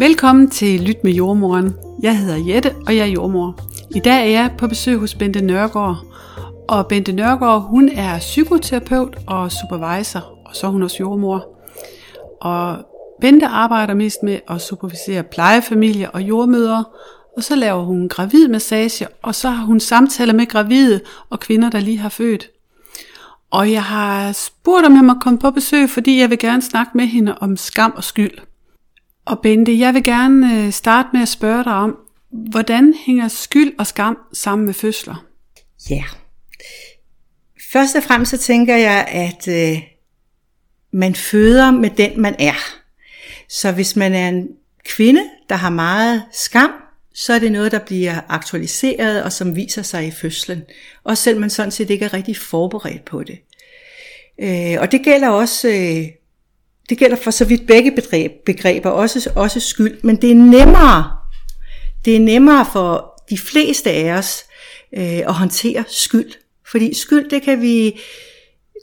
Velkommen til Lyt med jordmoren. Jeg hedder Jette, og jeg er jordmor. I dag er jeg på besøg hos Bente Nørgaard. Og Bente Nørgaard, hun er psykoterapeut og supervisor, og så er hun også jordmor. Og Bente arbejder mest med at supervisere plejefamilier og jordmødre, og så laver hun gravidmassage, og så har hun samtaler med gravide og kvinder, der lige har født. Og jeg har spurgt, om jeg må komme på besøg, fordi jeg vil gerne snakke med hende om skam og skyld. Og Bente, jeg vil gerne øh, starte med at spørge dig om, hvordan hænger skyld og skam sammen med fødsler? Ja. Først og fremmest så tænker jeg, at øh, man føder med den, man er. Så hvis man er en kvinde, der har meget skam, så er det noget, der bliver aktualiseret og som viser sig i fødslen. Også selv man sådan set ikke er rigtig forberedt på det. Øh, og det gælder også, øh, det gælder for så vidt begge begreber, også, også skyld, men det er nemmere, det er nemmere for de fleste af os øh, at håndtere skyld. Fordi skyld, det kan vi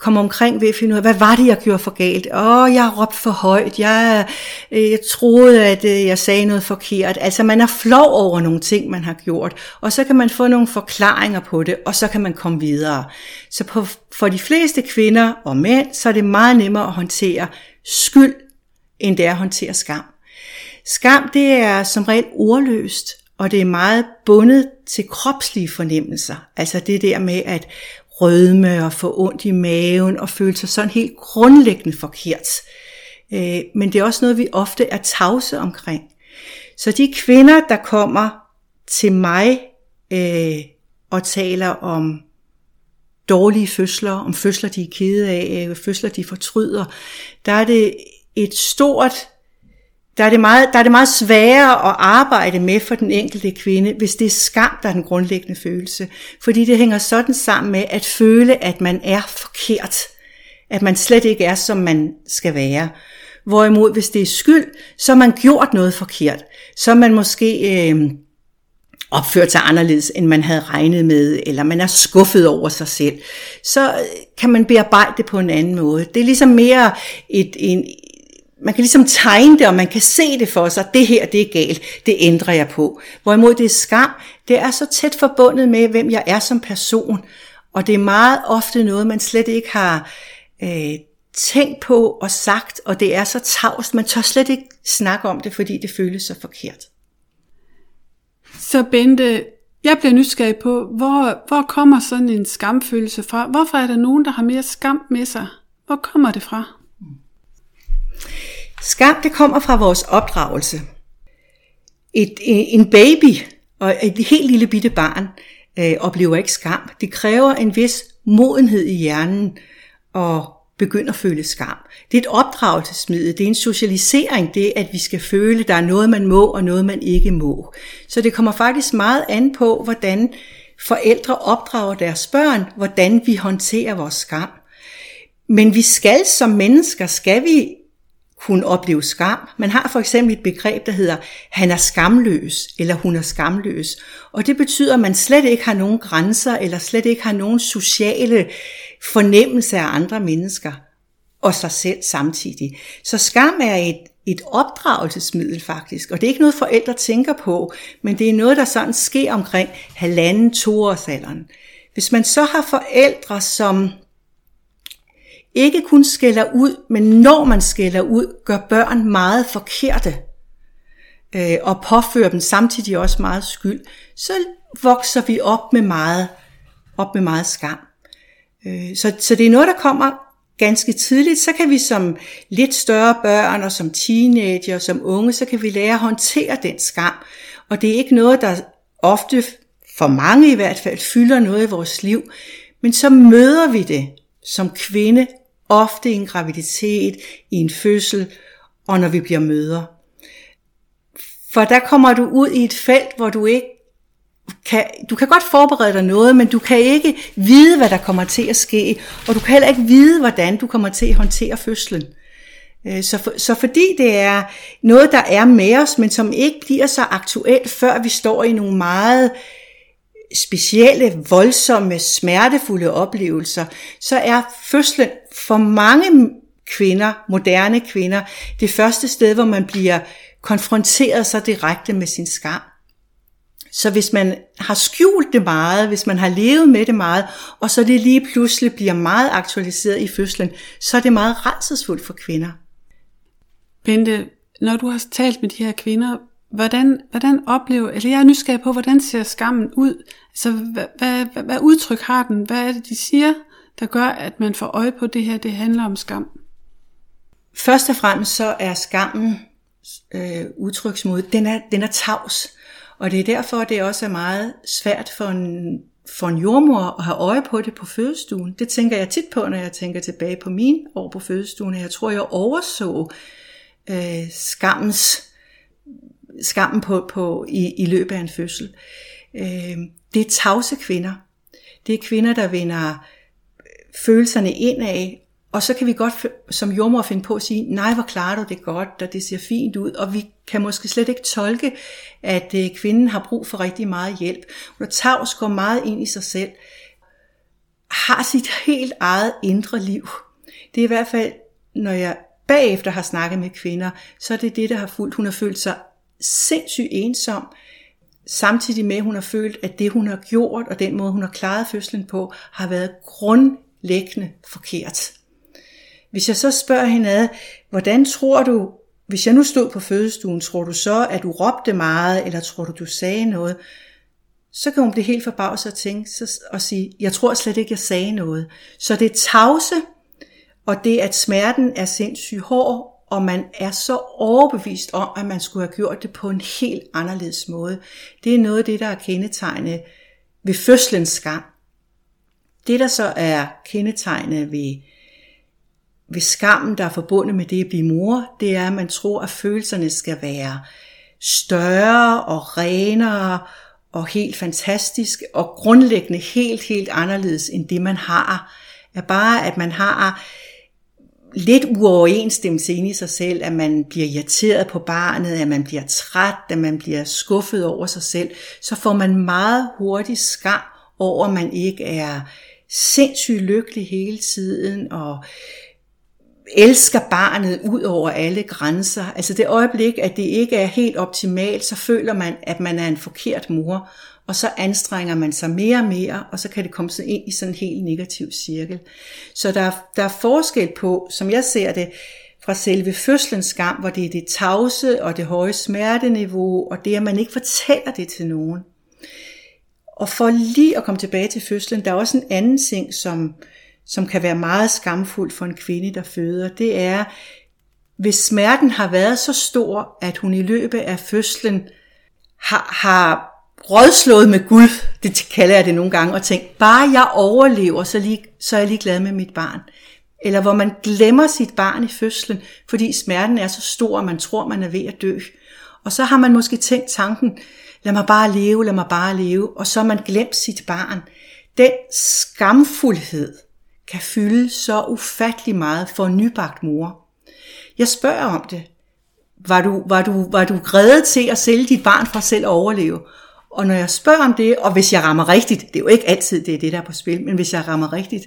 komme omkring ved at finde ud af, hvad var det, jeg gjorde for galt? Åh, oh, jeg råbte for højt, jeg, øh, jeg troede, at øh, jeg sagde noget forkert. Altså, man er flov over nogle ting, man har gjort, og så kan man få nogle forklaringer på det, og så kan man komme videre. Så på, for de fleste kvinder og mænd, så er det meget nemmere at håndtere skyld, end det er at håndtere skam. Skam, det er som regel ordløst, og det er meget bundet til kropslige fornemmelser. Altså det der med at rødme og få ondt i maven og føle sig sådan helt grundlæggende forkert. Øh, men det er også noget, vi ofte er tavse omkring. Så de kvinder, der kommer til mig øh, og taler om dårlige fødsler, om fødsler, de er kede af, øh, fødsler, de fortryder, der er det et stort der er, det meget, der er det meget sværere at arbejde med for den enkelte kvinde, hvis det er skam, der er den grundlæggende følelse. Fordi det hænger sådan sammen med at føle, at man er forkert. At man slet ikke er, som man skal være. Hvorimod, hvis det er skyld, så har man gjort noget forkert. Så er man måske øh, opført sig anderledes, end man havde regnet med, eller man er skuffet over sig selv. Så øh, kan man bearbejde det på en anden måde. Det er ligesom mere et, en, man kan ligesom tegne det, og man kan se det for sig, det her, det er galt, det ændrer jeg på. Hvorimod det er skam, det er så tæt forbundet med, hvem jeg er som person, og det er meget ofte noget, man slet ikke har øh, tænkt på og sagt, og det er så tavst, man tør slet ikke snakke om det, fordi det føles så forkert. Så Bente, jeg bliver nysgerrig på, hvor, hvor kommer sådan en skamfølelse fra? Hvorfor er der nogen, der har mere skam med sig? Hvor kommer det fra? Skam, det kommer fra vores opdragelse. Et, en baby og et helt lille bitte barn øh, oplever ikke skam. Det kræver en vis modenhed i hjernen og begynde at føle skam. Det er et opdragelsesmiddel, det er en socialisering, det at vi skal føle, der er noget, man må og noget, man ikke må. Så det kommer faktisk meget an på, hvordan forældre opdrager deres børn, hvordan vi håndterer vores skam. Men vi skal som mennesker, skal vi kunne opleve skam. Man har for eksempel et begreb, der hedder, han er skamløs, eller hun er skamløs. Og det betyder, at man slet ikke har nogen grænser, eller slet ikke har nogen sociale fornemmelse af andre mennesker, og sig selv samtidig. Så skam er et, et opdragelsesmiddel faktisk, og det er ikke noget forældre tænker på, men det er noget, der sådan sker omkring halvanden, toårsalderen. Hvis man så har forældre, som ikke kun skælder ud, men når man skælder ud, gør børn meget forkerte øh, og påfører dem samtidig også meget skyld, så vokser vi op med meget, op med meget skam. Øh, så, så det er noget, der kommer ganske tidligt, så kan vi som lidt større børn og som teenager og som unge, så kan vi lære at håndtere den skam. Og det er ikke noget, der ofte, for mange i hvert fald, fylder noget i vores liv. Men så møder vi det som kvinde ofte i en graviditet, i en fødsel, og når vi bliver møder. For der kommer du ud i et felt, hvor du ikke kan, du kan godt forberede dig noget, men du kan ikke vide, hvad der kommer til at ske, og du kan heller ikke vide, hvordan du kommer til at håndtere fødslen. Øh, så, for, så fordi det er noget, der er med os, men som ikke bliver så aktuelt, før vi står i nogle meget specielle, voldsomme, smertefulde oplevelser, så er fødslen for mange kvinder, moderne kvinder, det første sted, hvor man bliver konfronteret så direkte med sin skam. Så hvis man har skjult det meget, hvis man har levet med det meget, og så det lige pludselig bliver meget aktualiseret i fødslen, så er det meget rædselsfuldt for kvinder. Bente, når du har talt med de her kvinder, hvordan, hvordan oplever, eller jeg er nysgerrig på, hvordan ser skammen ud? Altså, hvad, hvad, hvad, hvad udtryk har den? Hvad er det, de siger, der gør, at man får øje på det her, det handler om skam? Først og fremmest så er skammen øh, udtryksmåde, den er, den er tavs. Og det er derfor, det også er meget svært for en, for en jordmor at have øje på det på fødestuen. Det tænker jeg tit på, når jeg tænker tilbage på min år på fødestuen. Jeg tror, jeg overså øh, skammens, skammen på, på, i, i løbet af en fødsel. Øh, det er tavse kvinder. Det er kvinder, der vender øh, følelserne indad og så kan vi godt som jordmor finde på at sige, nej, hvor klarer du det godt, og det ser fint ud, og vi kan måske slet ikke tolke, at øh, kvinden har brug for rigtig meget hjælp. Hun er Tavs går meget ind i sig selv, har sit helt eget indre liv. Det er i hvert fald, når jeg bagefter har snakket med kvinder, så er det det, der har fulgt. Hun har følt sig sindssygt ensom, samtidig med, at hun har følt, at det, hun har gjort, og den måde, hun har klaret fødslen på, har været grundlæggende forkert. Hvis jeg så spørger hende ad, hvordan tror du, hvis jeg nu stod på fødestuen, tror du så, at du råbte meget, eller tror du, du sagde noget? Så kan hun blive helt forbavset og tænke og sige, jeg tror slet ikke, jeg sagde noget. Så det er tavse, og det at smerten er sindssygt hård, og man er så overbevist om, at man skulle have gjort det på en helt anderledes måde. Det er noget af det, der er kendetegnet ved fødslens skam. Det, der så er kendetegnet ved ved skammen, der er forbundet med det at blive mor, det er, at man tror, at følelserne skal være større og renere og helt fantastisk og grundlæggende helt, helt anderledes end det, man har. Er bare, at man har lidt uoverensstemmelse ind i sig selv, at man bliver irriteret på barnet, at man bliver træt, at man bliver skuffet over sig selv, så får man meget hurtigt skam over, at man ikke er sindssygt lykkelig hele tiden, og elsker barnet ud over alle grænser. Altså det øjeblik, at det ikke er helt optimalt, så føler man, at man er en forkert mor, og så anstrenger man sig mere og mere, og så kan det komme ind i sådan en helt negativ cirkel. Så der, der er forskel på, som jeg ser det, fra selve fødslens skam, hvor det er det tavse og det høje smerteniveau, og det, at man ikke fortæller det til nogen. Og for lige at komme tilbage til fødslen, der er også en anden ting, som, som kan være meget skamfuldt for en kvinde, der føder, det er, hvis smerten har været så stor, at hun i løbet af fødslen har, har rådslået med Gud, det kalder jeg det nogle gange, og tænkt, bare jeg overlever, så, lige, så er jeg lige glad med mit barn. Eller hvor man glemmer sit barn i fødslen, fordi smerten er så stor, at man tror, man er ved at dø. Og så har man måske tænkt tanken, lad mig bare leve, lad mig bare leve, og så har man glemt sit barn. Den skamfuldhed, kan fylde så ufattelig meget for en nybagt mor. Jeg spørger om det. Var du, var du, var du reddet til at sælge dit barn for selv at overleve? Og når jeg spørger om det, og hvis jeg rammer rigtigt, det er jo ikke altid det, er det der er på spil, men hvis jeg rammer rigtigt,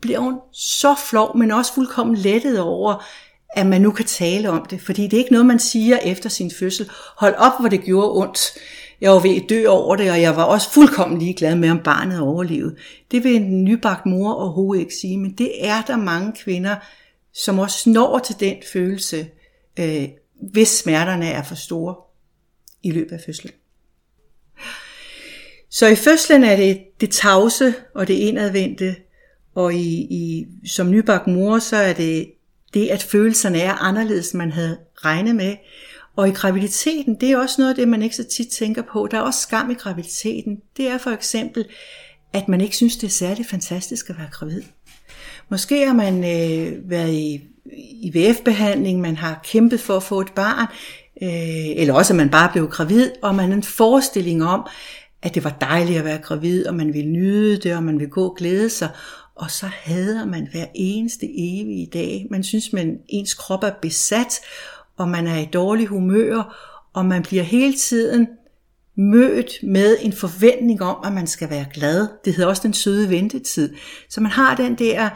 bliver hun så flov, men også fuldkommen lettet over, at man nu kan tale om det. Fordi det er ikke noget, man siger efter sin fødsel. Hold op, hvor det gjorde ondt. Jeg var ved at dø over det, og jeg var også fuldkommen ligeglad med, om barnet overlevede. Det vil en nybagt mor overhovedet ikke sige, men det er der mange kvinder, som også når til den følelse, øh, hvis smerterne er for store i løbet af fødslen. Så i fødslen er det det tavse og det indadvendte, og i, i, som nybagt mor, så er det det, at følelserne er anderledes, end man havde regnet med. Og i graviditeten, det er også noget af det, man ikke så tit tænker på. Der er også skam i graviditeten. Det er for eksempel, at man ikke synes, det er særlig fantastisk at være gravid. Måske har man øh, været i IVF-behandling, man har kæmpet for at få et barn, øh, eller også at man bare blev gravid, og man har en forestilling om, at det var dejligt at være gravid, og man ville nyde det, og man ville gå og glæde sig. Og så hader man hver eneste evige dag. Man synes, at ens krop er besat, og man er i dårlig humør, og man bliver hele tiden mødt med en forventning om, at man skal være glad. Det hedder også den søde ventetid. Så man har den der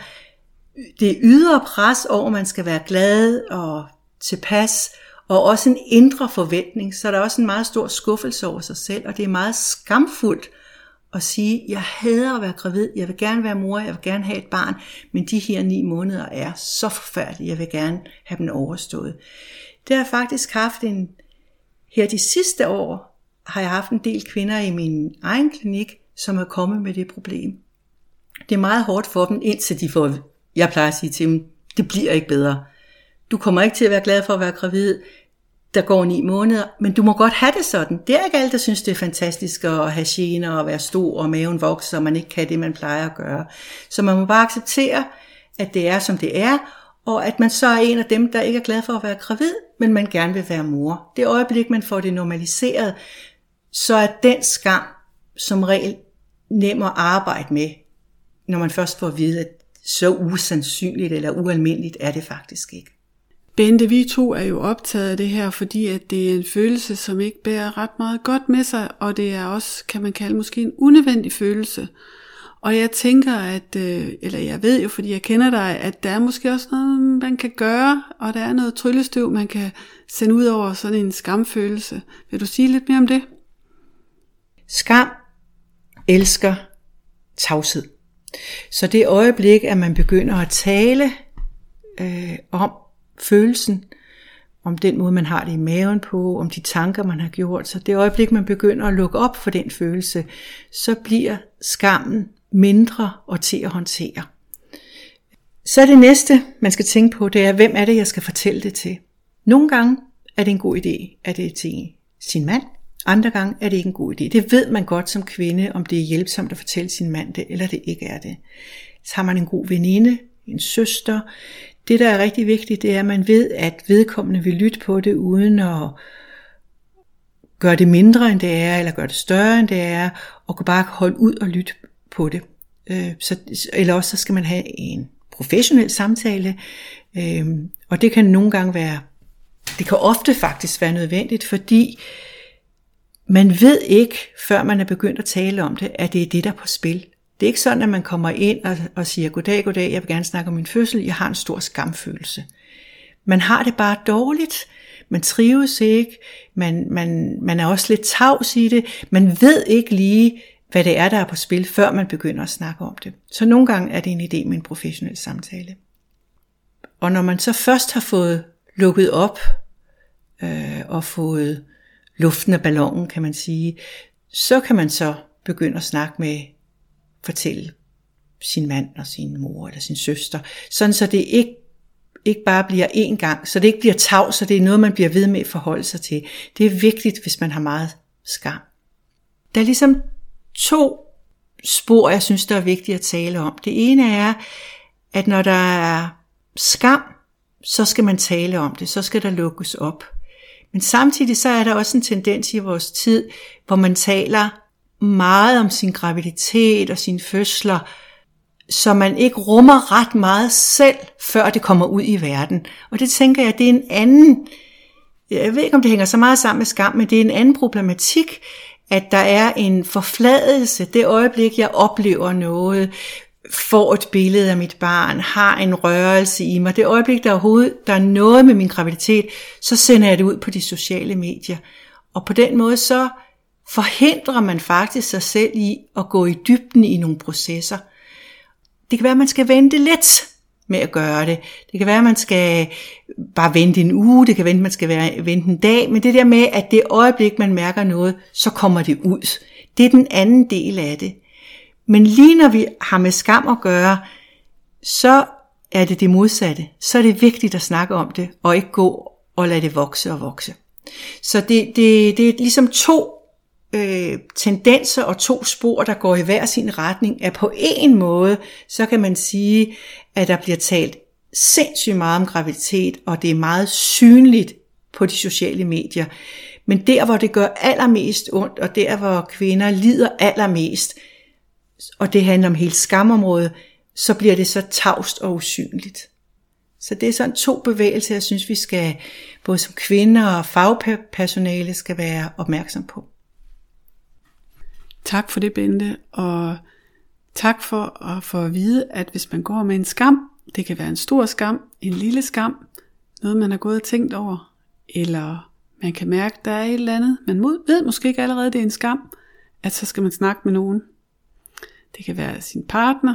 det ydre pres over, at man skal være glad og tilpas, og også en indre forventning, så der er også en meget stor skuffelse over sig selv, og det er meget skamfuldt at sige, jeg hader at være gravid, jeg vil gerne være mor, jeg vil gerne have et barn, men de her ni måneder er så forfærdelige, jeg vil gerne have dem overstået. Det har jeg faktisk haft en, her de sidste år, har jeg haft en del kvinder i min egen klinik, som er kommet med det problem. Det er meget hårdt for dem, indtil de får, jeg plejer at sige til dem, det bliver ikke bedre. Du kommer ikke til at være glad for at være gravid der går ni måneder, men du må godt have det sådan. Det er ikke alle, der synes, det er fantastisk at have gener og være stor og maven vokser, og man ikke kan det, man plejer at gøre. Så man må bare acceptere, at det er, som det er, og at man så er en af dem, der ikke er glad for at være gravid, men man gerne vil være mor. Det øjeblik, man får det normaliseret, så er den skam som regel nem at arbejde med, når man først får at vide, at så usandsynligt eller ualmindeligt er det faktisk ikke. Bente, vi to er jo optaget af det her, fordi at det er en følelse, som ikke bærer ret meget godt med sig, og det er også, kan man kalde, måske en unødvendig følelse. Og jeg tænker, at, øh, eller jeg ved jo, fordi jeg kender dig, at der er måske også noget, man kan gøre, og der er noget tryllestøv, man kan sende ud over sådan en skamfølelse. Vil du sige lidt mere om det? Skam elsker tavshed. Så det øjeblik, at man begynder at tale øh, om, følelsen, om den måde, man har det i maven på, om de tanker, man har gjort. Så det øjeblik, man begynder at lukke op for den følelse, så bliver skammen mindre og til at håndtere. Så det næste, man skal tænke på, det er, hvem er det, jeg skal fortælle det til? Nogle gange er det en god idé, at det er til sin mand. Andre gange er det ikke en god idé. Det ved man godt som kvinde, om det er hjælpsomt at fortælle sin mand det, eller det ikke er det. Så har man en god veninde, en søster, det, der er rigtig vigtigt, det er, at man ved, at vedkommende vil lytte på det, uden at gøre det mindre, end det er, eller gøre det større, end det er, og kan bare holde ud og lytte på det. Øh, så, eller også så skal man have en professionel samtale, øh, og det kan nogle gange være, det kan ofte faktisk være nødvendigt, fordi man ved ikke, før man er begyndt at tale om det, at det er det, der er på spil. Det er ikke sådan, at man kommer ind og, og siger, goddag, goddag, jeg vil gerne snakke om min fødsel, jeg har en stor skamfølelse. Man har det bare dårligt, man trives ikke, man, man, man er også lidt tavs i det, man ved ikke lige, hvad det er, der er på spil, før man begynder at snakke om det. Så nogle gange er det en idé med en professionel samtale. Og når man så først har fået lukket op øh, og fået luften af ballonen, kan man sige, så kan man så begynde at snakke med fortælle sin mand og sin mor eller sin søster, sådan så det ikke, ikke bare bliver én gang, så det ikke bliver tavs, så det er noget, man bliver ved med at forholde sig til. Det er vigtigt, hvis man har meget skam. Der er ligesom to spor, jeg synes, der er vigtigt at tale om. Det ene er, at når der er skam, så skal man tale om det, så skal der lukkes op. Men samtidig så er der også en tendens i vores tid, hvor man taler meget om sin graviditet og sine fødsler, så man ikke rummer ret meget selv, før det kommer ud i verden. Og det tænker jeg, det er en anden, jeg ved ikke om det hænger så meget sammen med skam, men det er en anden problematik, at der er en forfladelse, det øjeblik, jeg oplever noget, får et billede af mit barn, har en rørelse i mig, det øjeblik, der overhovedet der er noget med min graviditet, så sender jeg det ud på de sociale medier. Og på den måde så forhindrer man faktisk sig selv i at gå i dybden i nogle processer. Det kan være, at man skal vente lidt med at gøre det. Det kan være, at man skal bare vente en uge, det kan være, at man skal vente en dag, men det der med, at det øjeblik, man mærker noget, så kommer det ud. Det er den anden del af det. Men lige når vi har med skam at gøre, så er det det modsatte. Så er det vigtigt at snakke om det, og ikke gå og lade det vokse og vokse. Så det, det, det er ligesom to øh, tendenser og to spor, der går i hver sin retning, er på en måde, så kan man sige, at der bliver talt sindssygt meget om graviditet, og det er meget synligt på de sociale medier. Men der, hvor det gør allermest ondt, og der, hvor kvinder lider allermest, og det handler om hele skamområdet, så bliver det så tavst og usynligt. Så det er sådan to bevægelser, jeg synes, vi skal, både som kvinder og fagpersonale, skal være opmærksom på. Tak for det, Bente, og tak for at få at vide, at hvis man går med en skam, Det kan være en stor skam, en lille skam, noget man har gået og tænkt over, eller man kan mærke, der er et eller andet. Man ved måske ikke allerede, det er en skam, at så skal man snakke med nogen. Det kan være sin partner,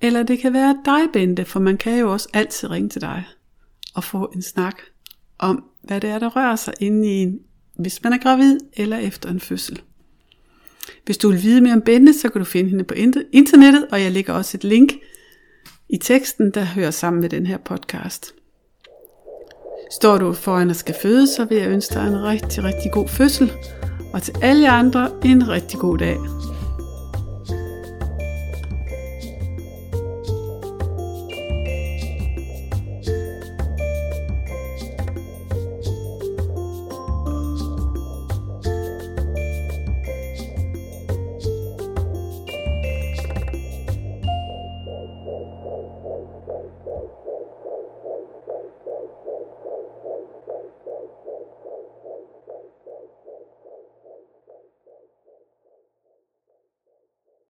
eller det kan være dig, Bente, for man kan jo også altid ringe til dig og få en snak om, hvad det er, der rører sig inde i en, hvis man er gravid eller efter en fødsel. Hvis du vil vide mere om Bente, så kan du finde hende på internettet, og jeg lægger også et link i teksten, der hører sammen med den her podcast. Står du foran og skal føde, så vil jeg ønske dig en rigtig, rigtig god fødsel, og til alle andre en rigtig god dag.